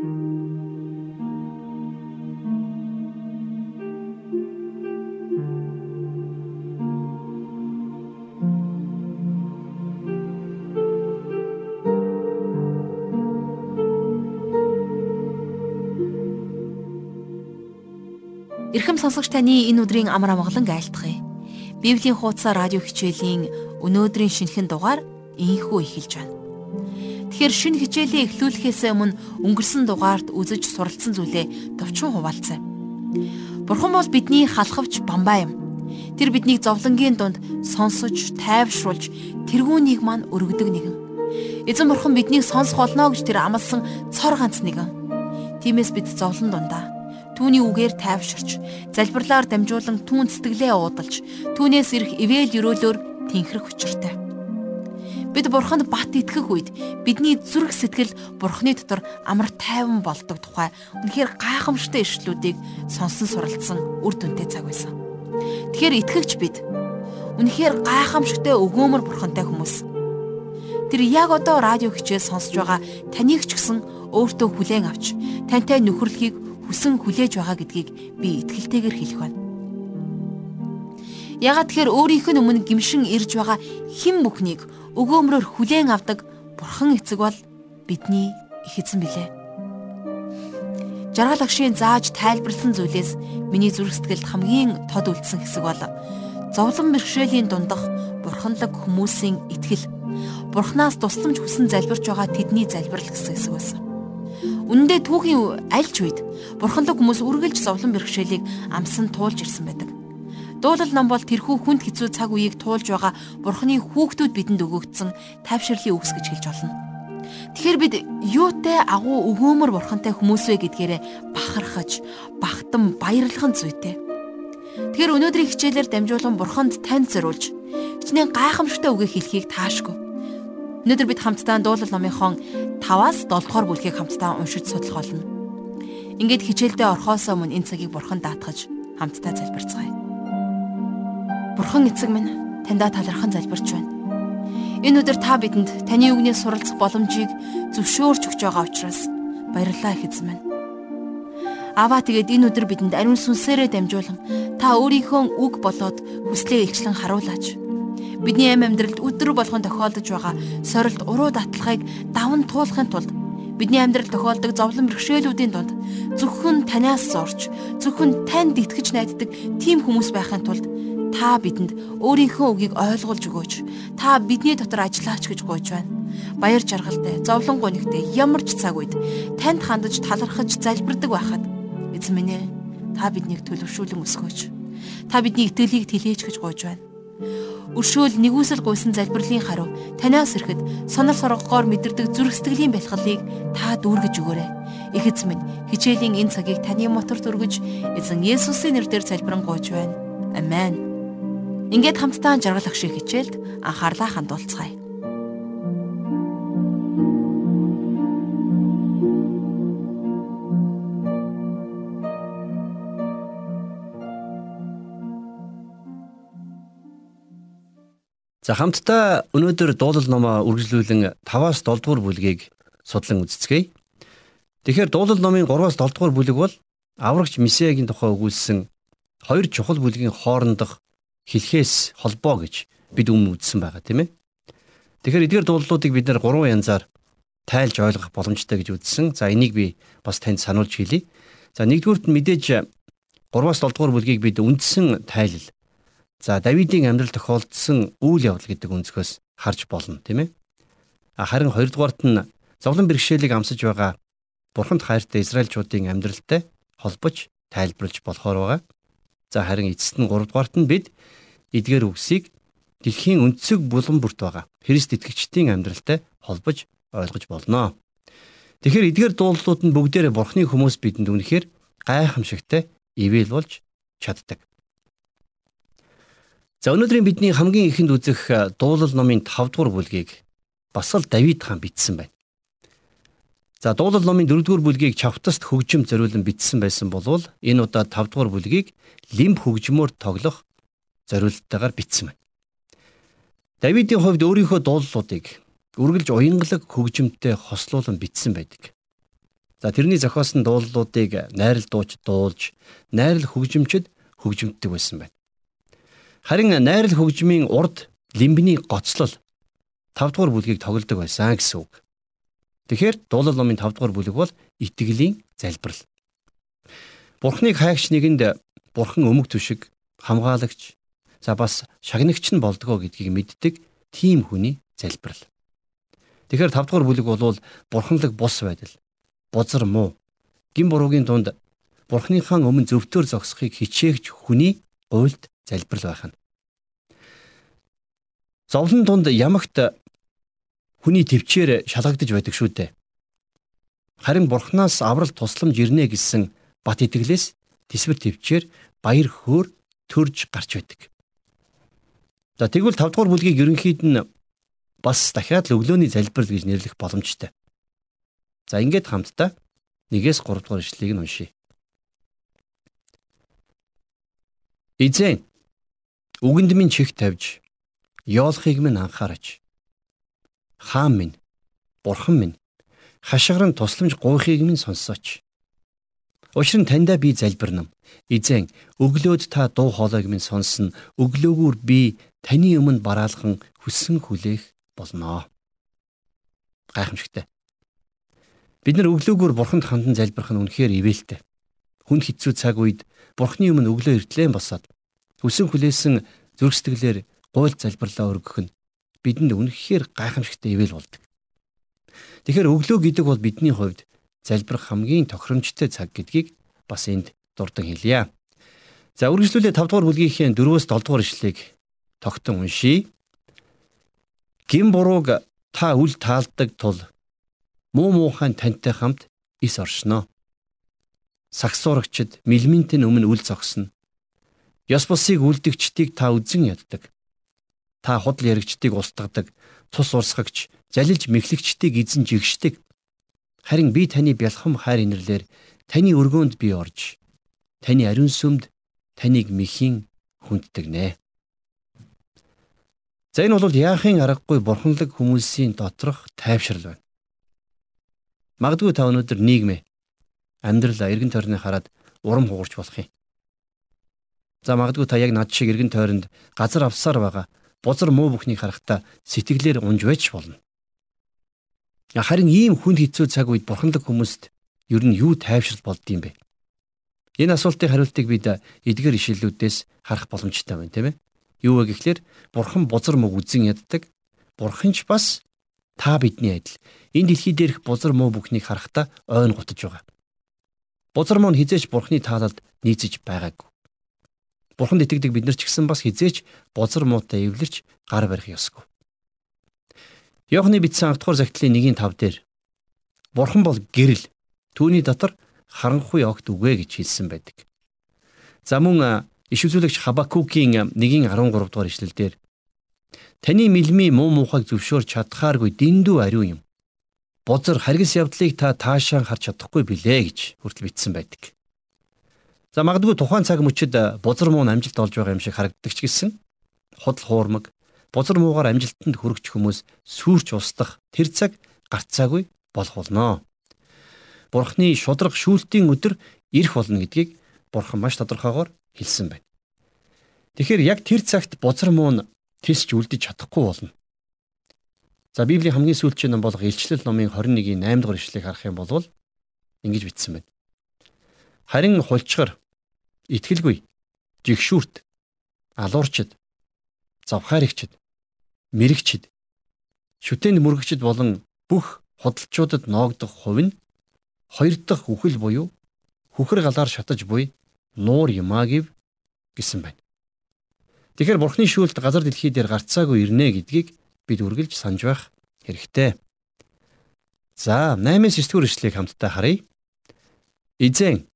Ирхэм сонсогч таны энэ өдрийн амар амгалан айлтгая. Библийн хуудасаа радио хичээлийн өнөөдрийн шинэхэн дугаар инхүү эхэлж байна. Тэгэхээр шинэ хичээлээ эхлүүлэхээс өмнө өнгөрсөн дугаард үзэж суралцсан зүйлээ товчхон хуваалцъя. Бурхан бол бидний халахвч бамбаа юм. Тэр биднийг зовлонгийн дунд сонсож, тайвшруулж, тэргүүнийг маань өргөдөг нэгэн. Эзэн бурхан биднийг сонсох болно гэж тэр амласан цор ганц нэгэн. Тиймээс бид зовлон дундаа түүний үгээр тайвширч, залбирлаар дамжуулан түүн сэтгэлээ уудалж, түүнээс ирэх ивэл өрөөлөөр тэнхрэх учиртай. Бид бурханд бат итгэх үед бидний зүрх сэтгэл бурхны дотор амар тайван болдог тухай үнэхээр гайхамшигтай ишлүүдийг сонсон суралцсан үр дүнтэй цаг байсан. Тэгэхээр итгэгч бид үнэхээр гайхамшигтай өгөөмөр бурхантай хүмүүс. Тэр яг одоо радио хичээл сонсож байгаа таныг ч гэсэн өөртөө хүлээн авч тантай нөхөрлөхийг хүсэн хүлээж байгаа гэдгийг би итгэлтэйгээр хэлэх байна. Ягаад тэгэхээр өөрийнх нь өмнө гимшин ирж байгаа хэн бүхнийг өгөөмрөөр хүлээн авдаг бурхан эцэг бол бидний их эзэн билээ. Жаргал агшийн зааж тайлбарлсан зүйлээс миний зүрх сэтгэлд хамгийн тод үлдсэн хэсэг бол зовлон бэрхшээлийн дундах бурханлаг хүмүүсийн итгэл бурхнаас тусламж хүсэн залбирч байгаа тэдний залбирал гэсэн хэсэг байсан. Үнэндээ түүхийн аль ч үед бурханлаг хүмүүс үргэлж зовлон бэрхшээлийг амсан туулж ирсэн байдаг. Дуулал ном бол тэрхүү хүнд хэцүү цаг үеийг туулж байгаа бурхны хүүхдүүд бидэнд өгөгдсөн тайвширлын үгс гэж хэлж болно. Тэгэхээр бид юутай агуу өгөөмөр бурхантай хүмүүс вэ гэдгээрээ бахархаж, багтан баярлах нь зүйтэй. Тэгэхээр өнөөдрийн хичээлээр дамжуулан бурханд танд зориулж хичнээн гайхамшигтай үгийг хэлхийг таашгүй Өнөөдөр бид хамтдаа дуулал номынхон 5-аас 7 дугаар бүлгийг хамтдаа уншиж судлах болно. Ингээд хичээлдээ орхоос өмнө энэ цагийг бурхан даатгаж хамтдаа залбирцгаая. Бурхан эцэг минь таньда талархан залбирч байна. Энэ өдөр та бидэнд таны үгнээс суралцах боломжийг зөвшөөрч өгч байгаа учраас баярлалаа их эзэн минь. Аваа тэгээд энэ өдөр бидэнд ариун сүнсээрээ дамжуулан та өөрийнхөө үг болоод хүслээ илчлэн харуулаач Бидний амь амьдралд өдөр болгон тохиолдож байгаа сорилт уруу датлахыг даван туулахын тулд бидний амьдрал тохиолдог зовлон бэрхшээлүүдийн дунд зөвхөн танаас зорж зөвхөн танд итгэж найддаг тийм хүмүүс байхын тулд та бидэнд өөрийнхөө үгийг ойлгуулж өгөөч. Та бидний дотор ажиллаач гэж гуйж байна. Баяр жаргалтай, зовлон гонигтай ямар ч цаг үед танд хандаж талархаж залбирдаг байхад эзэн минь ээ та биднийг төлөвшүүлэн өсгөөч. Та бидний итгэлийг тэлээж гэж гуйж байна өршөөл нэгүсэл гуйсан залбирлын харав танаас ирэхэд сонор соргогоор мэдэрдэг зүрх сэтгэлийн бэлхалыг та дүүргэж өгөөрэй. Их эзэн минь хичээлийн энэ цагийг таны моторт өргөж эзэн Есүсийн нэрээр залбирan гуйж байна. Амен. Ингээд хамтдаа жаргал агшиг хичээлд анхаарлаа хандуулцгаая. За хамтдаа өнөөдөр дуулал номоо үргэлжлүүлэн 5-аас 7 дугаар бүлгийг судлан үзцгээе. Тэгэхээр дуулал номын 3-аас 7 дугаар бүлэг бол аврагч Месиагийн тухай өгүүлсэн хоёр чухал бүлгийн хоорондох хэлхээс холбоо гэж бид өмнө үзсэн байгаа тийм ээ. Тэгэхээр эдгээр дуулалуудыг бид нэр гурван янзаар тайлж ойлгох боломжтой гэж үзсэн. За энийг би бас танд сануулж хэлье. За нэгдүгüүрт нь мэдээж 3-аас 7 дугаар бүлгийг бид үндсэн тайлал За Давидын амьдрал тохиолдсон үйл явдал гэдэг өнцгөөс харж болно тийм ээ. Харин хоёрдугаарт нь зовлон бэрхшээлийг амсаж байгаа бурханд хайртай Израильчуудын амьдралтай холбож тайлбарлаж болохоор байгаа. За харин эцэст нь гуравдугаарт нь бид эдгээр үгсийг дэлхийн өнцөг булан бүрт байгаа Христ итгэгчдийн амьдралтай холбож ойлгож болно. Тэгэхээр эдгээр дуулууд нь бүгдээрээ бурхны хүмүүс бидэнд үнэхээр гайхамшигтай ивэл болж чаддаг. За өнөөдрийн бидний хамгийн ихэнд үзэх э, дуулал номын 5 дугаар бүлгийг бас л Давид хаан бичсэн байна. За дуулал номын 4 дугаар бүлгийг чавтаст хөгжим зориулан бичсэн байсан болвол энэ удаа 5 дугаар бүлгийг лимб хөгжмөөр тоглох зориулттайгаар бичсэн байна. Давидын хувьд өөрийнхөө дуулалуудыг үргэлж уянгалаг хөгжимтэй хослуулан бичсэн байдаг. За тэрний зохиосон дуулуудыг найрал дууч дуулж, найрал хөгжимчд хөгжимддэг байсан байна. Харин найрал хөгжмийн урд лимбний гоцлол 5 дугаар бүлгийг тоглодог байсан гэсэн үг. Тэгэхээр дуулал номын 5 дугаар бүлэг бол итгэлийн залбирал. Бурхныг хайгч нэгэнд бурхан өмг түшиг, хамгаалагч, за бас шагнагч нь болдгоо гэдгийг мэддэг тийм хүний залбирал. Тэгэхээр 5 дугаар бүлэг бол бурханлаг бус байдал, бузар муу, гин буруугийн тунд бурхныхаа өмнө зөвтөөр зогсохыг хичээгч хүний уйлд залбирал байх нь. Зовлон тунд ямагт хүний төвчээр шалгагдж байдаг шүү дээ. Харин бурхнаас аврал тусламж ирнэ гэсэн бат итгэлээс тисвэр төвчээр баяр хөөр төрж гарч байдаг. За тэгвэл 5 дугаар бүлгийг ерөнхийд нь бас дахиад л өглөөний залбирал гэж нэрлэх боломжтой. За ингээд хамтдаа 1-ээс 3 дугаар ишлэгийг нь уншийе. Эзэн үгэнд минь чих тавьж Ёолхыг минь анхаарч. Хаан минь, бурхан минь, хашгиран тусламж гуйхыг минь сонсооч. Учир нь таньда би залбирнам. Эзэн өглөөд та дуу хоолойг минь сонсон. Өглөөгөр би таны өмнө бараалхан хүссэн хүлээх болноо. Гайхамшигтай. Бид нар өглөөгөр бурханд хандан залбирх нь үнэхээр ивэлтэй. Хүн хэцүү цаг үед бурхны өмнө өглөө эртлэн босоод хүсэн хүлээсэн зүрх сэтгэлээр гуйл залбирлаа өргөх нь бидэнд үнэхээр гайхамшигтай ивэл болдог. Тэгэхээр өглөө гэдэг бол бидний хувьд залбирах хамгийн тохиромжтой цаг гэдгийг бас энд дурдан хэлье. За үргэлжлүүлээ 5 дугаар бүлгийнхээ 4-өөс 7 дугаар ишлэгийг тогтон уншийе. Гин бурууг та үл таалдаг тул муу муухайн тантай хамт ис оршноо. Сагсуурагчд мэлминтэн өмнө үл зогсно. Ёс бусыг үлдэгчдийг та үзэн яддаг та худал яригчдыг устгадаг, цус урсгагч, залилж мэхлэгчдийг эзэн жигшдэг. Харин би таны бялхам хайр инэрлэр таны өргөөнд би орж таны ариун сүмд таныг мэхийн хүнддэг нэ. За энэ бол яахын аргагүй бурханлаг хүмүүсийн доторх тайвшрал байна. Магадгүй та өнөөдөр нийгмээ амьдрал эргэн тойрны хараад урам хугарч болох юм. За магадгүй та яг над шиг эргэн тойронд газар авсаар байгаа бузар муу бүхнийг харахтаа сэтгэлээр унж байж болно. Харин ийм хүнд хэцүү цаг үед бурханлаг хүмүүст ер нь юу тайвшрал болдгийм бэ? Энэ асуултын хариултыг бид эдгээр ишлэлүүдээс харах боломжтой байна, тийм ээ? Юу вэ гэхлээр бурхан бузар мөг үзэн яддаг. Бурханч бас та бидний адил энэ дэлхий дээрх бузар муу бүхнийг харахтаа ойн гутаж байгаа. Бузар муу нь хизээч бурхны таалалд нийцэж байгаагүй. Бурханд итгэдэг бид нар ч гэсэн бас хизээч бозар муутай эвлэрч гар барих ёсгүй. Йохны бичсэн 10 дугаар загтлын 1-5 дээр Бурхан бол гэрэл түүний дотор харанхуй огт үгэ гэж хэлсэн байдаг. За мөн иш үзүүлэгч Хабакукийн 1-13 дугаар ишлэл дээр таны мэлми муу муухайг зөвшөөрч чадхааргүй дэндүү ариун юм. Бузар харгас явдлыг та таашаан харж чадахгүй билээ гэж хүртэл бичсэн байдаг. За магадгүй тухайн цаг мөчид бузар муу амжилт олж байгаа юм шиг харагддаг ч гэсэн худал хуурмаг бузар муугаар амжилтанд хүрэх хүмүүс сүрч устдах тэр цаг гарцаагүй болох болно. Бурхны шудраг шүүлтийн өдөр ирэх болно гэдгийг Бурхан маш тодорхойгоор хэлсэн байна. Тэгэхээр яг тэр цагт бузар муу нь тисч үлдэж чадахгүй болно. За Библийн хамгийн сүүлчийн ном болох Илчлэл номын 21-ийн 8 дугаар ишлэгийг харах юм бол ингэж бичсэн байна. Харин хулчгар, итгэлгүй, жигшүүрт, алуурчд, завхааригчд, мэрэгчд, шүтээнд мөргөгчд болон бүх худалчуудад ноогдох хувь нь хоёр дахь үхэл буюу хүхэр галаар шатаж буй нуур юмаа гэв гэсэн байна. Тэгэхээр Бурхны шүүлт газар дэлхий дээр гарцаагүй ирнэ гэдгийг бид үргэлж санаж байх хэрэгтэй. За 8-9 дэх эшлэгийг хамтдаа харъя. Эзэн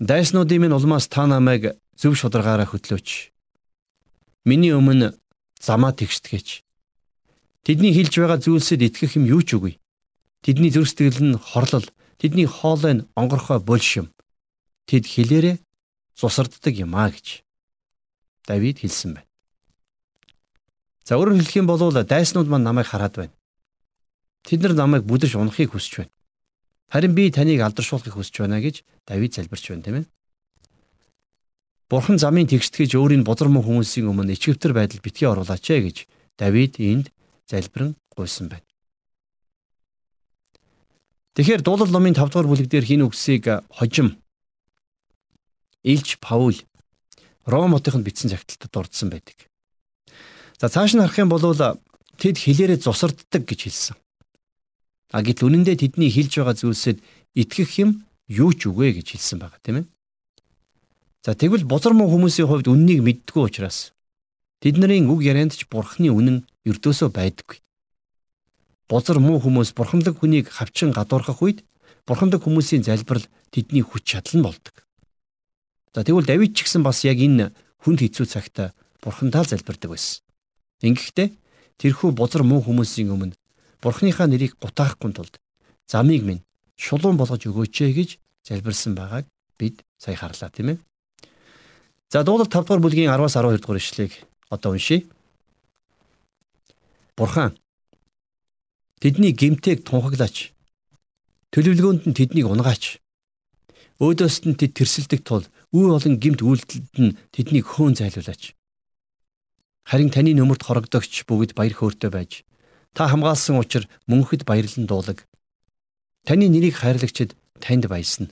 Дайснуудын минь улмаас та намайг зөв шударгаараа хөтлөөч. Миний өмнө замаа тэгштгэж. Тэдний хэлж байгаа зүйлсэд итгэх юм юу ч үгүй. Тэдний зүрх сэтгэл нь хорлол, тэдний хоолой нь онгорхой булшим. Тэд хэлээрээ цусарддаг юм а гэж Давид хэлсэн байна. За өөрөөр хэлэх юм бол дайснууд маань намайг хараад байна. Тэд нар намайг бүдэрч унахыг хүсэж байна. Харин би таныг алдаршуулахыг хүсэж байна гэж Давид залбирч байна тийм ээ. Бурхан замын тэгштгэж өөрийн бузар мөн хүмүүсийн өмнө ичгэвтер байдал битгий оруулаач ээ гэж Давид энд залбирэн гуйсан байна. Тэгэхээр дуулал номын 5 дугаар бүлэг дээр хин үгсийг хожим Илч Паул Ром хотынд бичсэн загталтад дурдсан байдаг. За цааш нь харах юм бол тэд хилээрээ зусарддаг гэж хэлсэн. А гэтэл үнэндээ тэдний хэлж байгаа зүйлсэд итгэх юм юу ч үгүй гэж хэлсэн байгаа тийм ээ. За тэгвэл бузар муу хүмүүсийн хувьд үннийг мэддгүү учраас тэдний үг ярианд ч бурхны үнэн өрдөөсөө байдаггүй. Бузар муу хүмүүс бурханлаг хүнийг хавчин гадуурхах үед бурханлаг хүмүүсийн залбирал тэдний хүч чадал нь болдог. За тэгвэл Давид ч гэсэн бас яг энэ хүнд хэцүү цагт бурхандаа залбирдаг байсан. Ингэхдээ тэрхүү бузар муу хүмүүсийн өмнө Бурхныхаа нэрийг гутаахгүй тулд замыг минь шулуун болгож өгөөч ээ гэж залбирсан байгааг бид сая харлаа тийм ээ. За дуулал 5 дугаар бүлгийн 10-аас 12 дугаар ишлэгийг одоо уншийе. Бурхан тэдний гимтэйг тунхаглаач. Төлөвлөгөөнд нь тэднийг унгаач. Өөдөөс нь тэд тэрсэлдэг тул үе олон гимт үйлдэлд нь тэднийг хөөн зайлуулаач. Харин таны нөмөрт хорогдогч бүгд баяр хөөртэй байж Та хамгаалсан учраас мөнхөд баярлан дуулаг. Таны нэрийг хайрлагчид танд баясна.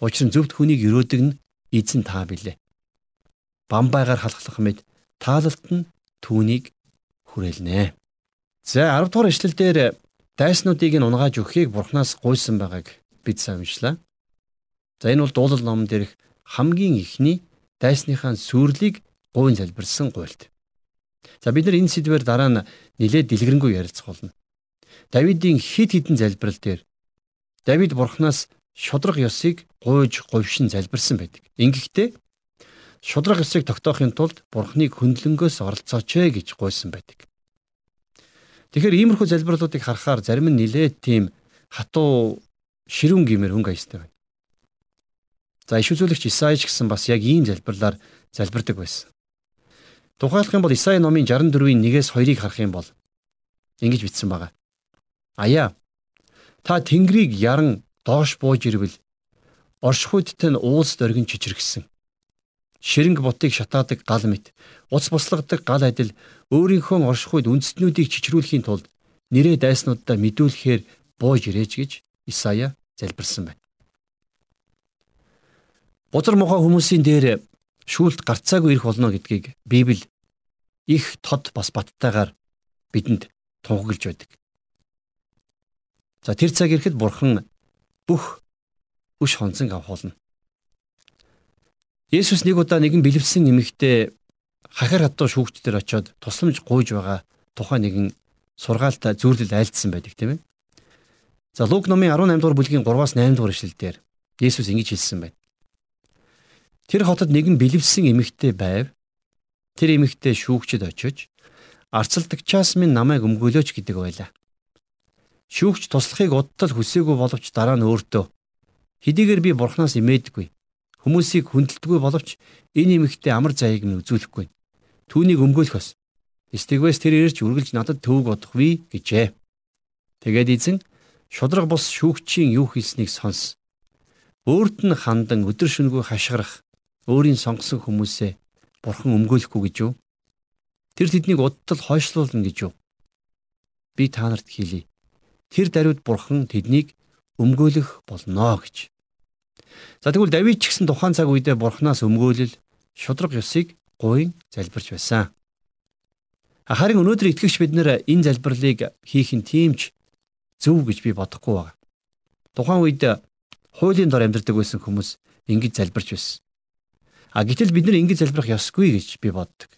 Учир нь зөвхт хүнийг өрөөдөг нь эзэн та билээ. Бамбайгаар халахлах мэд таалалт нь түүнийг хүрээлнэ. За 10 дугаар ишлэл дээр дайснуудыг нь унгааж өгөхийг бурхнаас гуйсан байгааг бид сайн уншлаа. За энэ бол дуулал номон дээрх хамгийн ихний дайсныхаа сүрлийг гуйн залбирсан гуйлт. За бид нар энэ сэдвээр дараа нь нэлээд дэлгэрэнгүй ярилцах болно. Давидын хид хідэн залбирал дээр Давид бурхнаас шудраг ёсыг гуйж говьшин залбирсан байдаг. Ингэхдээ шудраг ёсыг тогтоохын тулд бурхныг хөндлөнгөөс оролцооч ээ гэж гуйсан байдаг. Тэгэхээр иймэрхүү залбирлуудыг харахаар зарим нь нилээд тийм хатуу ширүүн гимээр хөнгө аястай байна. За иш үзүүлэгч Исаи ч гэсэн бас яг ийм залбирлаар залбирдаг байсан. Тухайлах юм бол Исаи номын 64-ийн 1-ээс 2-ыг харах юм бол ингэж бичсэн байгаа. Аяа та Тэнгэрийг яран доош бууж ирвэл оршихуйдтай нь уулс дөргин чичрэгсэн. Ширэнг бутыг шатаадаг гал мэт уц буслагдаг гал адил өөрийнхөө оршихуйд үндэстнүүдийг чичрүүлэхийн тулд нэрээ дайснуудаа мэдүүлэхээр бууж ирээж гэж Исая залбирсан байна. Бузар мохоо хүмүүсийн дээр шүүлт гарцаагүй ирэх болно гэдгийг Библи их тод бас баттайгаар бидэнд тунхаглаж байдаг. За тэр цаг ирэхэд бурхан бүх үш хонцон авахулна. Есүс нэг удаа нэгэн бэлэвсэн эмэгтэй хахир хатуу шүүгчдэр очиод тусламж гуйж байгаа тухайн нэгэн сургаалтай зүйрлэл айлдсан байдаг тийм ээ. За Лук номын 18 дугаар бүлгийн 3-аас 8 дугаар ишлэлдэр Есүс ингэж хэлсэн байна. Тэр хотод нэгэн бэлэвсэн эмэгтэй байв. Тэр эмэгтэй шүүгчд очиж арцалдагчаас минь намайг өмгөөлөөч гэдэг байлаа. Шүүгч туслахыг удтал хүсээгүй боловч дараа нь өөртөө хэдийгээр би бурхнаас имээдэггүй. Хүмүүсийг хүндэлдэггүй боловч энэ эмэгтэй амар заяаг нь үзүүлэхгүй. Түүнийг өмгөөлөхөс. Стигвэс тэр ирж үргэлж надад төвөг бодохгүй гэжээ. Тэгээд эзэн шудраг бус шүүгчийн юу хийснийг сонс. Өөрт нь хандан өдөр шөнөгүй хашгирах өөрийн сонгосон хүмүүсээ бурхан өмгөөлөхгүй гэж юу? Тэр тэднийг удтал хойшлуулна гэж юу? Би та нарт хэлье. Тэр даруйд бурхан тэднийг өмгөөлөх болно гэж. За тэгвэл Давид ч гэсэн тухайн цаг үедээ бурханаас өмгөөлөл шудраг ёсыг гуйн залбирч байсан. Харин өнөөдөр итгэгч бид нэр энэ залбирлыг хийх нь тиймч зөв гэж би бодохгүй байна. Тухайн үед хуулийн дор амьдардаг байсан хүмүүс ингэж залбирч байсан. А гэтэл бид нар ингэж залбирах ёсгүй гэж би боддог.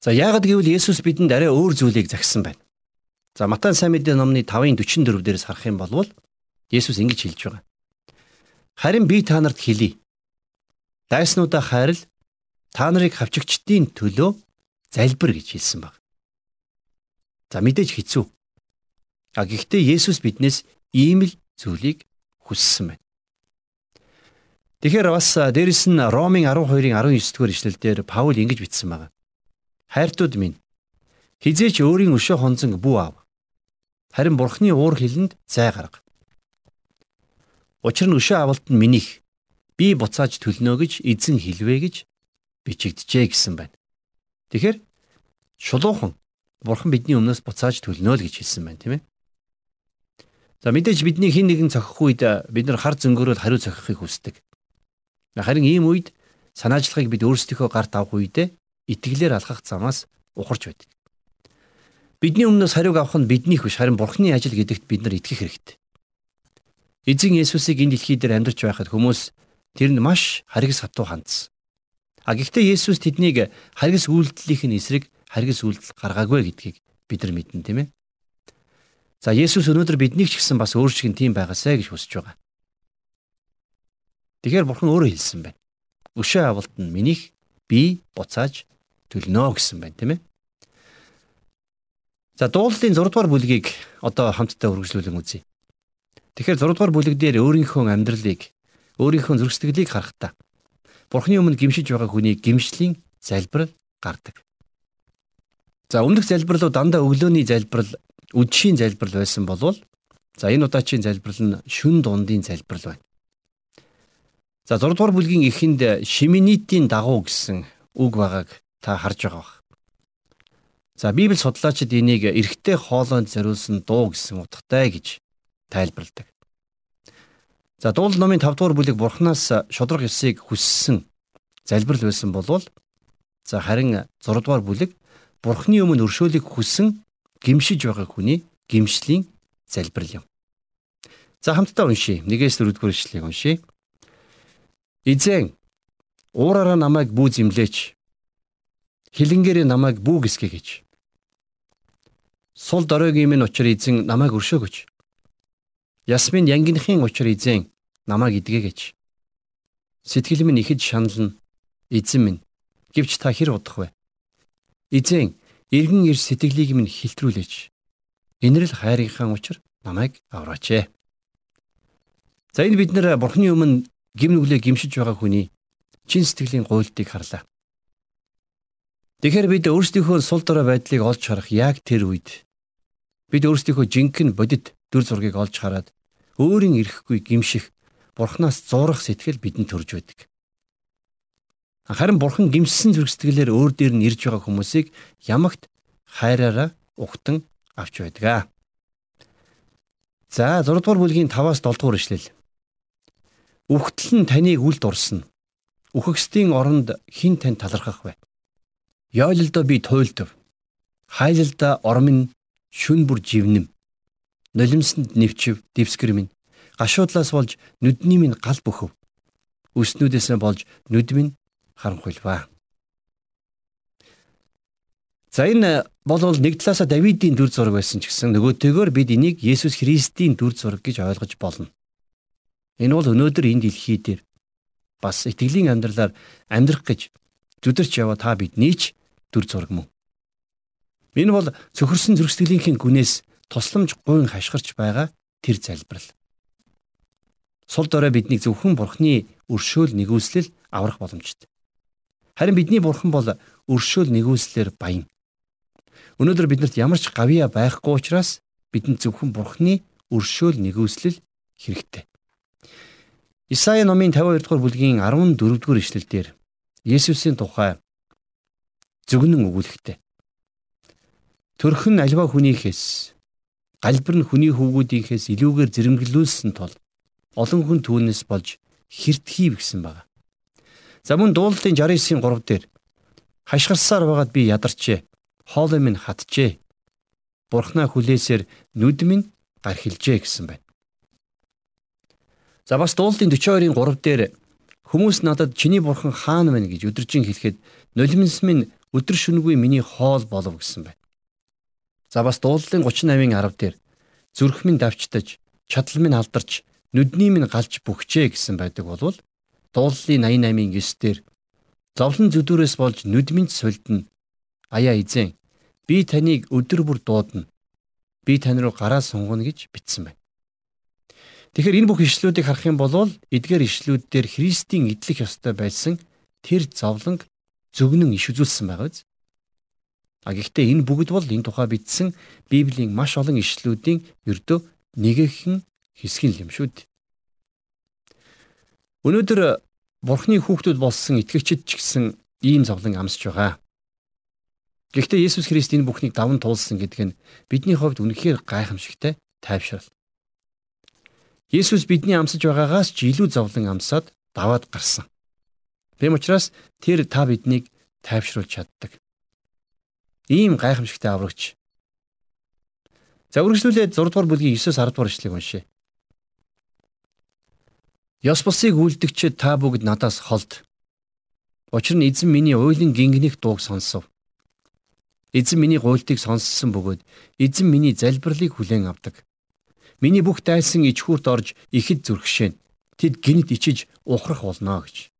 За яагаад гэвэл Есүс бидэнд арай өөр зүйлийг загсан байна. За Матай сайн мэдээ номны 5:44 дээрээс харах юм бол Есүс ингэж хэлж байгаа. Харин би та нарт хэлье. Дайснуудаа хайрл та нарыг хавчигчдийн төлөө залбир гэж хэлсэн баг. За мэдээж хэцүү. А гэхдээ Есүс биднээс ийм л зүйлийг хүссэн байна. Тэгэхээр бас дээрэс нь Ромын 12-ын 19 дугаар ишлэлдэр Паул ингэж бичсэн байна. Хайртууд минь хизээч өөрийн өшөө хонцон бүү аав. Харин бурхны уур хилэнд зай гарга. Учир нь өшөө авалт нь минийх би буцааж төлнө гэж эзэн хэлвэ гэж бичигдэжээ гэсэн байна. Тэгэхээр шулуухан бурхан бидний өмнөөс буцааж төлнө л гэж хэлсэн байна тийм ээ. За мэдээж бидний хин нэгэн цохих үед бид нар хар зөнгөөрөө хариу цохихыг хүсдэг. Харин ийм үед санаачлагыг бид өөрсдийнхөө гарт авах үедээ итгэлээр алхах замаас ухарч байдаг. Бидний өмнөөс хариуг авах нь биднийх биш харин Бурхны ажил гэдэгт бид нар итгэх хэрэгтэй. Эзэн Есүсийг энэ дэлхий дээр амьдарч байхад хүмүүс тэр нь маш харгас хатуу хандсан. А гэхдээ Есүс тэднийг харгас үйлдэлийн эсрэг харгас үйлдэл гаргаагүй гэдгийг бид нар мэднэ тийм ээ. За Есүс өнөөдөр биднийг ч гэсэн бас өөр шиг тийм байгаасай гэж хүсэж байгаа. Тэгэхээр Бурхан өөрөө хэлсэн байна. Өшөө авалт нь минийх би буцааж төлнө гэсэн байна тийм ээ. За дуулалтын 6 дугаар бүлгийг одоо хамтдаа үргэлжлүүлэн үзье. Тэгэхээр 6 дугаар бүлэг дээр өөрийнхөө амьдралыг, өөрийнхөө зөрсдөлийг харахтаа Бурханы өмнө гимшиж байгаа хүний гимшлийн залбирал гардаг. За өмнөх залбирлууд дандаа өглөөний залбирал үдшийн залбирал байсан болвол за энэ удаагийн залбирал нь шүн дундын залбирал байна. За 6 дугаар бүлгийн эхэнд шиминитийн дагуу гэсэн үг байгааг та харж байгаа бах. За Библи судлаачид энийг эрэгтэй хоолойнд зориулсан дуу гэсэн утгатай гэж тайлбарладаг. За дуул номын 5 дугаар бүлэг Бурханаас шудраг ёсыг хүссэн залбирал байсан болвол за харин 6 дугаар бүлэг Бурхны өмнө өршөөлийг хүссэн гимшиж байгаа хүний гимшлийн залбирал юм. За хамтдаа уншийе. Нэгээс дөрөвдүгээр ишлэгийг уншийе. Эзэн уураараа намайг бүү зэмлээч. Хилэнгээрээ намайг бүү гисгэ гэж. Сул доройгийн минь учир эзэн намайг өршөөгөч. Ясмин янгийнхын учир эзэн намайг идгээ гэж. Сэтгэл минь ихэд шанална. Эзэн минь гэвч та хэр удах вэ? Эзэн эргэн ирж сэтгэлийг минь хилтрүүлээч. Инрэл хайрынхаа учир намайг авраач ээ. За энэ бид нэр Бурхны өмнө гим нүглээ гимшиж байгаа хүний чин сэтгэлийн гуйлтыг харлаа. Тэгэхээр бид өөрсдийнхөө сул дорой байдлыг олж харах яг тэр үед бид өөрсдийнхөө жинхэнэ бодит дүр зургийг олж хараад өөрийн ирэхгүй гимших Бурханаас зурах сэтгэл бидэнд төрж байдаг. Харин бурхан гимссэн зүрхсэтгэлээр өөр дээр нь ирж байгаа хүмүүсийг ямагт хайраараа угтан авч байдаг. За 6 дугаар бүлгийн 5-аас 7 дугаар ишлэл. Үхтэл нь таныг үл дурсна. Үхэгсдийн оронд хин тань талархах вэ? Ёйлолдоо би туйлдав. Хайлалдаа ормын шүн бүр живнэм. Нулимсанд нэвчив дэвсгэр минь. Гашуудлаас болж нүдний минь гал бөхөв. Өснүүдээс болж нүд минь харанхуйлваа. За энэ болвол нэг талаасаа Давидын дүр зураг байсан ч гэсэн нөгөөтэйгөр бид энийг Есүс Христийн дүр зураг гэж ойлгож болно. Энэ бол өнөөдөр энэ дэлхий дээр бас итгэлийн амьдралаар амьдрах гэж зүдэрч яваа та бидний ч дүр зураг мөн. Энэ бол цөхөрсөн зөрсдөлийнхин гүнээс тусламж гуйн хашгирч байгаа тэр залбирал. Сул дорой биднийг зөвхөн бурхны өршөөл нэгүслэл аврах боломжтой. Харин бидний бурхан бол өршөөл нэгүслэр баян. Өнөөдөр биднэрт ямар ч гавьяа байхгүй учраас бидэнд зөвхөн бурханы өршөөл нэгүслэл хэрэгтэй. Исаи номын 52 дугаар бүлгийн 14 дугаар ишлэлдэр Есүсийн тухай зөвгнөн өгүүлэхтэй. Төрхөн альва хүнийхээс галбир нь хүний хүүгүүдийнхээс илүүгээр зэрэмгэлүүлсэн тул олон хүн түүнээс болж хэртхийв гэсэн байна. За мөн дуулалтын 69-ийн 3 дээр хашгирсаар байгаад би ядарчээ. Хоолой минь хатжээ. Бурхнаа хүлээсээр нүд минь гархилжээ гэсэн байна. За бас дуулалтын 42-ийн 3 дээр хүмүүс надад чиний бурхан хаана байна гэж өдөржин хэлэхэд нулимс минь өдөр шөнөгүй миний хоол болов гэсэн байна. За бас дуулалтын 38-ийн 10 дээр зүрх минь давчтаж, чадал минь алдарч, нүдний минь галж бүхчээ гэсэн байдаг болвол Дууллын 88-ын 9 дээр зовлон зүдүүрээс болж нүдминч сулдна. Аяа эзэн би таныг өдөр бүр дуудана. Би тань руу гараа сунгана гэж бичсэн байна. Тэгэхээр энэ бүх ишлүүдийг харах юм бол эдгээр ишлүүд дээр Христийн идэлх ёстой байсан тэр зовлонг зөвгнөн иш үзүүлсэн байгаа биз? А гэхдээ энэ бүгд бол энэ тухай бичсэн Библийн маш олон ишлүүдийн ердөө нэгэн хэсэг юм шүү дээ. Өнөөдөр Бурхны хүүхдүүд болсон итгэгчид ч гэсэн ийм зовлон амсж байгаа. Гэхдээ Есүс Христ энэ бүхнийг даван туулсан гэдэг нь бидний хувьд үнэхээр гайхамшигтай тайвшрал. Есүс бидний амсаж байгаагаас ч илүү зовлон амсаад даваад гарсан. Тэм учраас тэр та биднийг тайвшруулж чаддаг. Ийм гайхамшигтай аврагч. За үргэлжлүүлээд 6 дугаар бүлгийн 9-с 10 дугаар ишлэгийг уншъя. Ёс бусыг үлдэгчид та бүгд надаас холд. Учир нь эзэн миний уйлын гингних дууг сонсов. Эзэн миний гуйлтыг сонссон бөгөөд эзэн миний залбирлыг хүлээн авдаг. Миний бүх дайсан ичхүүрт орж ихэд зүрхшээн. Тэд гинт ичиж ухрах болно гэж.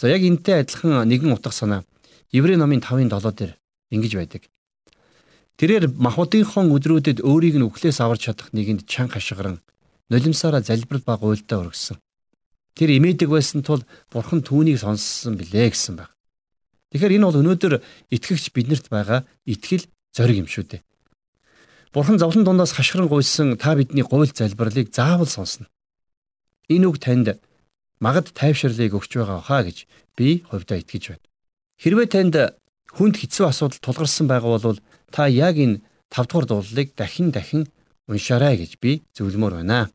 За яг энтэй адилхан нэгэн утга санаа Еврей номын 5-ын 7 дээр ингэж байдаг. Тэрээр махбодынхон өдрүүдэд өөрийг нь үхлээс аварч чадах нэгэнд чан хашгиран нулимсаараа залбирал ба гуйлтаа өргөсөн. Тэр имээдэг байсан тул бурхан түүнийг сонссон билээ гэсэн баг. Тэгэхээр энэ бол өнөөдөр итгэгч биднэрт байгаа итгэл зориг юм шүү дээ. Бурхан зовлон дундаас хашгиран гуйсан та бидний гуйлт залбирлыг заавал сонсно. Энэ үг танд магад тайвширлыг өгч байгаа хаа гэж би хувьдаа итгэж байна. Хэрвээ танд хүнд хэцүү асуудал тулгарсан байгаа бол та яг энэ 5 дугаар дуулалыг дахин дахин уншаарай гэж би зөвлөмөр байна.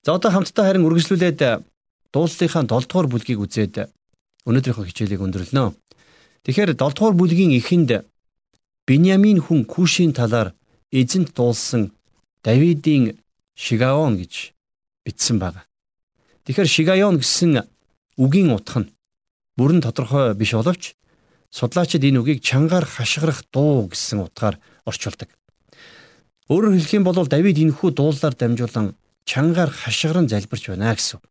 За одоо хамтдаа харин үргэлжлүүлээд дуулалтынхаа 7 дугаар бүлгийг үзээд өнөөдрийнхөө хичээлийг өндөрлөнө. Тэгэхээр 7 дугаар бүлгийн эхэнд Биньямин хүн Кушийн талаар эзэнт дуулсан Давидын Шигаон гэж бичсэн байна. Тэгэхээр Шигаон гэсэн үгийн утга нь бүрэн тодорхой биш боловч судлаачид энэ үгийг чангаар хашгирах дуу гэсэн утгаар орчуулдаг. Өөрөөр хэлэх юм бол Давид энэхүү дуулаар дамжуулан чангаар хашгиран залбирч байна гэсэн.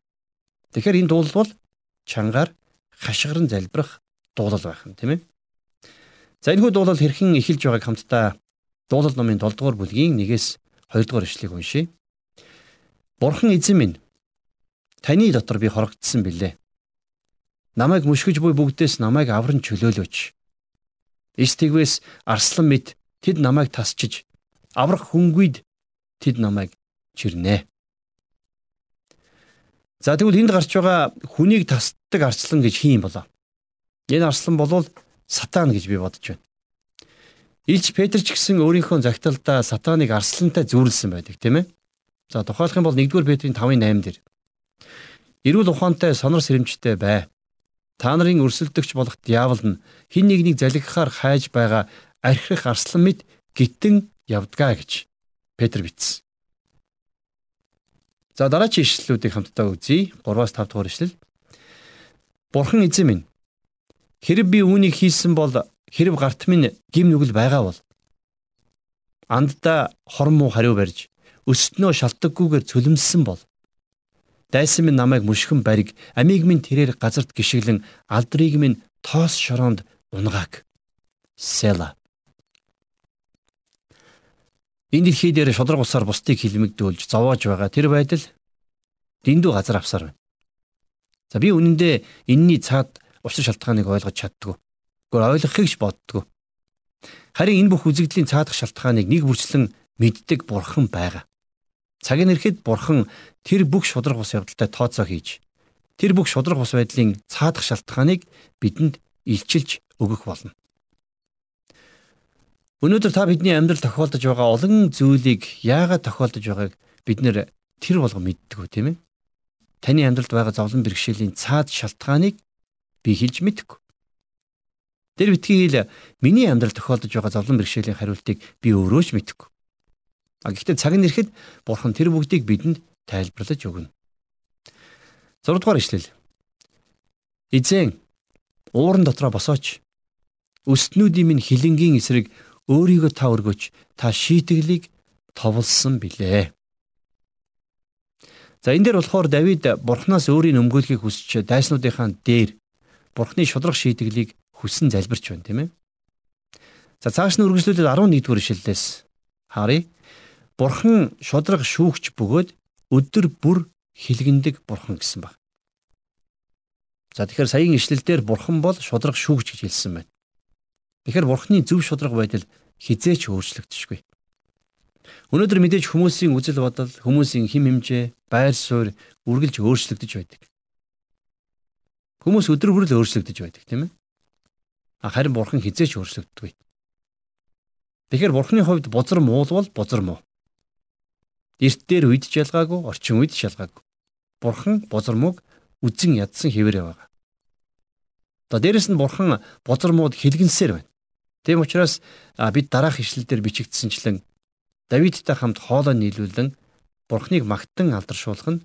Тэгэхээр энэ дуулал бол чангаар хашгиран залбирах дуулал байх юм тийм ээ. За энэхүү дуулал хэрхэн эхэлж байгааг хамтдаа дуулал номын 7 дугаар бүлгийн 1-ээс 2 дугаар ишлэгийг уншийе. Бурхан эзэн минь таны дотор би хорогдсон билээ. Намайг мушгиж буй бүгдээс намайг авран чөлөөлөөч. Ис тэгвээс арслан мэд тэд намайг тасчиж аврах хөнгүйд тэд намайг чирнэ. За тэгвэл энд гарч байгаа хүнийг тасдаг арслан гэж хин болоо. Энэ арслан болвол сатан гэж би бодож байна. Илч Петр ч гэсэн өөрийнхөө загталдаа сатаныг арслантай зүүрлсэн байдаг тийм ээ. За тухайлах юм бол 1-р Петрийн 5:8 дээр. Эрүүл ухаантай сонор сэрэмжтэй бай. Та нарын өрсөлдөгч болох диавол нь хин нэгнийг залгихаар хайж байгаа архирах арслан мэд гитэн явдгаа гэж Петр бичсэн. За дараагийн ишлэлүүдийг хамтдаа үзье. 3-аас 5 дугаар ишлэл. Бурхан эзэн минь хэрэг би үүнийг хийсэн бол хэрэг гарт минь гим нүгэл байгаа бол андда хорн муу хариу барьж өстнөө шалтгаггүйгээр цөлмсөн бол дайсан минь намайг мушгин бариг амийг минь тэрээр газарт гიშгэлэн алдрыг минь тоос шороонд унгааг села Энэ дэлхий дээр шудраг усаар бусдыг хилмигдүүлж зовоож байгаа тэр байдал дэндүү газар авсаар байна. За би үнэндээ энэний цаад учир шалтгааныг ойлгож чаддгүй. Гэхдээ ойлгохыг ч боддгүй. Харин энэ бүх үзэгдлийн цаадах шалтгааныг нэг бүрчлэн мэддэг бурхан байгаа. Цагийн ирэхэд бурхан тэр бүх шудраг ус явдалтай тооцоо хийж тэр бүх шудраг ус байдлын цаадах шалтгааныг бидэнд илчилж өгөх болно. Өнөөдөр та бидний амьдрал тохиолдож байгаа олон зүйлийг яагаад тохиолдож байгааг бид нэр тэр болго мэддэггүй тийм ээ. Таны амьдралд байгаа зовлон бэрхшээлийн цаад шалтгааныг би хэлж мэдэхгүй. Тэр битгий хэл миний амьдралд тохиолдож байгаа зовлон бэрхшээлийн хариултыг би өөрөө ч мэдэхгүй. А гэхдээ цаг нь ирэхэд бурхан тэр бүгдийг бидэнд тайлбарлаж өгнө. 6 дугаар ишлэл. Эзэн ууран дотроо босооч. Өстнүүдийн минь хилэнгийн эсрэг өөрийгөө та өргөж та шийтгэлийг товлсон билээ. За энэ дээр болохоор Давид бурхнаас өөрийн өмгөөлөхийг хүсч дайснуудынхаа дээр бурхны шудрах шийтгэлийг хүссэн залбирч байна тийм ээ. За цааш нь үргэлжлүүлээд 11 дугаар ишлэлээс харъя. Бурхан шудраг шүүгч бөгөөд өдөр бүр хилгэндэг бурхан гэсэн баг. За тэгэхээр саяын ишлэлдэр бурхан бол шудраг шүүгч гэж хэлсэн байна. Тэгэхээр бурхны зөв шудраг байдал хизээч өөрчлөгдөшгүй. Өнөөдөр мэдээж хүмүүсийн үзэл бодол, хүмүүсийн хим хэмжээ, байр суурь үргэлж өөрчлөгдөж байдаг. Хүмүүс өдөр хүрэл өөрчлөгдөж байдаг, тийм ээ. Харин бурхан хизээч өөрчлөгддөггүй. Тэгэхээр бурханы хувьд бузар муулвал бузар муу. Эрт дээр үед шалгаагүй, орчин үед шалгаагүй. Бурхан бузар мууг үзэн ядсан хэвээрээ байгаа. За дээрэс нь бурхан бузар мууд хэлгэнсээр байна. Тийм учраас бид дараах ишлэлдэр бичигдсэнчлэн Давидтай хамт хоолой нийлүүлэн бурхныг магтан алдаршуулах нь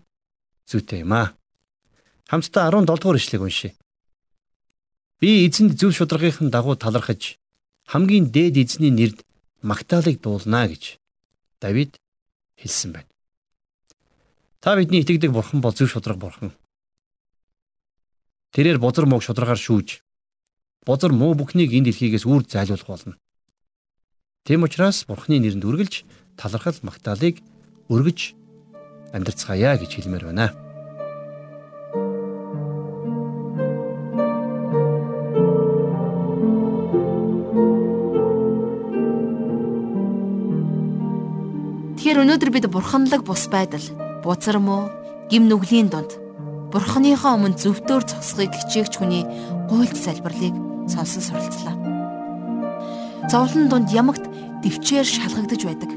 зүйтэй юм аа. Хамтдаа 17 дугаар ишлэгийг уншъя. Би эзэнд зөв шударгын дагуу талархаж хамгийн дээд эзний нэрд магтаалыг дуулнаа гэж Давид хэлсэн байна. Та бидний итгэдэг бурхан бол зөв шударга бурхан. Тэрээр бузар мууг шударгаар шүүж бузар муу бүхнийг энэ дэлхийгээс үр зайлуулах болно. Тийм учраас Бурхны нэрэнд үргэлж талархал магтаалыг өргөж амьдрцгаая гэж хэлмээр байна. Тэгэхээр өнөөдөр бид бурханлаг бус байдал, бузар муу, гим нүглийн дунд бурханыхоо өмнө зөвтөөр зогсохыг хичээгч хүний гуйлд залбирлыг сонсон суралцлаа. Зовлон дунд ямагт дэвчээр шалгагдаж байдаг.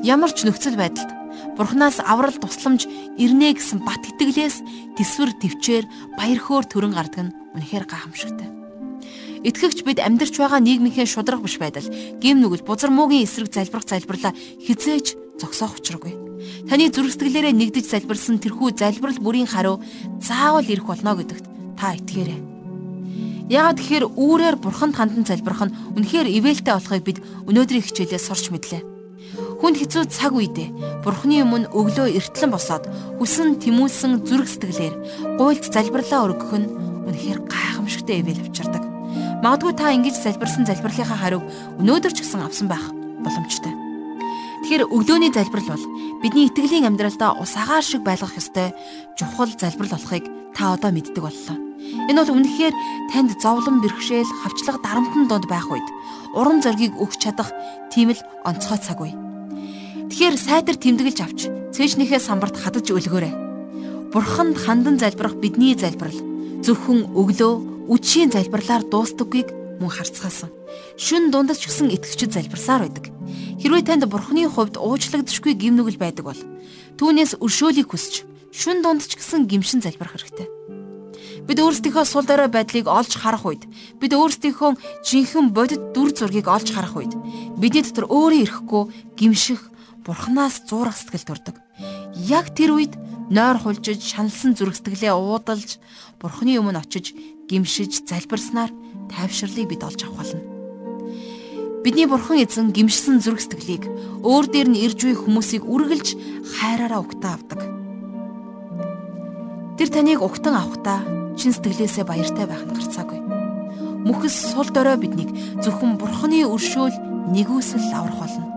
Ямар ч нөхцөл байдалд Бурханаас аврал тусламж ирнэ гэсэн бат итгэлээс төсвөр төвчээр баяр хөөр төрөн гардаг нь үнэхээр гайхамшигтай. Итгэгч бид амьдарч байгаа нийгмийнхээ шудраг биш байдал, гим нүгэл, бузар муугийн эсрэг залбирах залбирлаа хизээж зогсоох учиргүй. Таны зүрхсэтгэлээрээ нэгдэж залбирсан тэрхүү залбирал бүрийн хариу заавал ирэх болно гэдэгт та итгээрэй. Яагаад тэгэхээр үүрээр бурханд хандан залбирах нь үнэхээр ивэлтэй болохыг бид өнөөдрийн хичээлээс сурч мэдлээ. Хүнд хэцүү цаг үедээ бурхны өмнө өглөө эртлэн босоод хүсэн тэмүүлсэн зүрх сэтгэлээр гуйлд залбирлаа өргөх нь үнэхээр гайхамшигтай ивэл авчирдаг. Магадгүй та ингэж залбирсан залбирлынхаа хариуг өнөөдөр ч гэсэн авсан байх боломжтой. Тэгэхээр өглөөний залбирал бол бидний итгэлийн амьдралдаа ус агаар шиг байлгах ёстой чухал залбирал болохыг та одоо мэддэг боллоо. Энэ бол үнэхээр танд зовлон бэрхшээл, хавчлага дарамтны донд байх үед урам зоригийг өгч чадах тийм л онцгой цаг үе. Тэгэхээр сайтар тэмдэглэж авч цээжнийхээ самбарт хадаж өлгөөрэй. Бурханд хандан залбирах бидний залбирал зөвхөн өглөө үдшийн залбирлаар дуустдаггүйг мөн харцгаасан. Шүн дундаж ч гэсэн итгэгчд залбирсаар байдаг. Хэрвээ танд Бурханы хувьд уучлагдшгүй гимнүгэл байдаг бол түүнээс өршөөлийг хүсч шүн дунд ч гэсэн гимшин залбирах хэрэгтэй. Бид өөрсдийнхөө сул дорой байдлыг олж харах үед бид өөрсдийнхөө жинхэнэ бодит дүр зургийг олж харах үед бидний дотор өөрөө ирэхгүй гимших бурхнаас зуурах сэтгэл төрдөг. Яг тэр үед нойр хулжиж шаналсан зүрх сэтгэлээ уудалж бурхны өмнө очиж гимшиж залбирснаар тайвшрлыг бид олж авах болно. Бидний бурхан эзэн гимшсэн зүрх сэтгэлийг өөр дээр нь ирж буй хүмүүсийг үргэлж хайраараа угтаа авдаг. Тэр таныг угтан авахдаа чин сэтгэлээсээ баяртай байх нь гарцаагүй. Мөхс сул дорой биднийг зөвхөн бурхны өршөөл нэгүсэл аврах болно.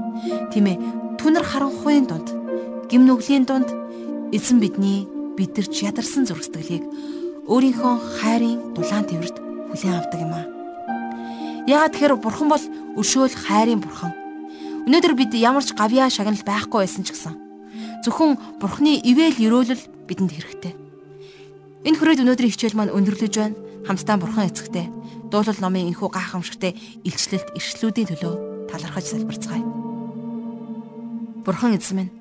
Тийм ээ, түнэр харанхуйн дунд, гим нүглийн дунд эзэн бидний бидэрч ядарсан зүрх сэтгэлийг өөрийнхөө хайрын дулаан тэрвэрт хүлээн авдаг юм аа. Яагаад тэгэхээр бурхан бол өршөөл хайрын бурхан. Өнөөдөр бид ямар ч гавьяа шагнал байхгүй байсан ч гэсэн зөвхөн бурхны ивэл өрөөлөл бидэнд хэрэгтэй. Энэ хүрээд өнөөдрийн хичээл маань өндөрлөж байна. Хамтдаа бурхан эцэгтэй дуулал номын энхүү гайхамшигтай илчлэлт иршлүүдийн төлөө талархаж залбирцгаая. Бурхан эзэн минь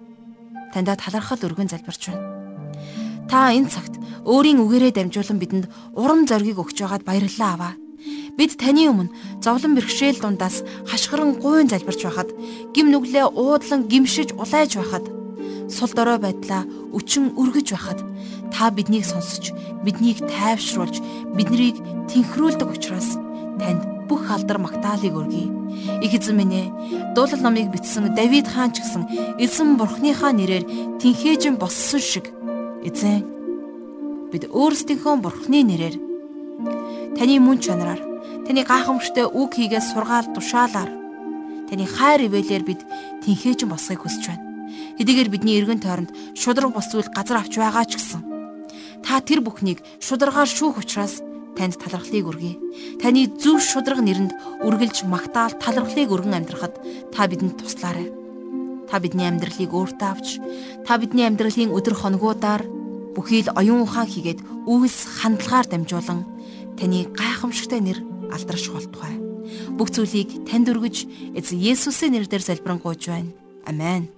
таньда талархал өргөн залбирч байна. Та энэ цагт өөрийн үгээрээ дамжуулан бидэнд урам зориг өгч байгаад баярлалаа аваа. Бид таны өмнө зовлон бэрхшээл дундаас хашгиран гуйн залбирч байхад гим нүглээ уудлан гимшиж улайж байхад сул дорой байдлаа өчн өргөж байхад та биднийг сонсож, биднийг тайвшруулж, биднийг тэнхрүүлдэг учраас танд бүх алдар магтаалыг өргөе. Их эзэн минь ээ, дуулал номыг бичсэн Давид хаан ч гэсэн эзэн бурхныхаа нэрээр тэнхээжин болсон шиг эзэн бид өөрсдийнхөө бурхны нэрээр таны мөн чанараар таны гайхамшигтай үг хийгээ сургаал тушаалаар таны хайр ивэлээр бид тэнхээжин босхийг хүсэж байна. Хэдийгээр бидний эргэн тойронд шудраг бос зүйл газар авч байгаа ч гэсэн та тэр бүхнийг шударгаар шүүх учраас танд талархлыг өргөе. Таны зөв шудраг нэрэнд үргэлж магтаал талархлыг өргөн амьдрахад та бидэнд туслаарай. Та бидний амьдралыг өөртөө авч та бидний амьдралын өдр хоногудаар бүхий л оюун ухаан хийгээд үйлс хандлагаар дамжуулан таны гайхамшигтай нэр алдарш болтугай. Бүх зүйлийг танд өргөж эзэн Есүсийн нэрээр залбирanгуйж байна. Амен.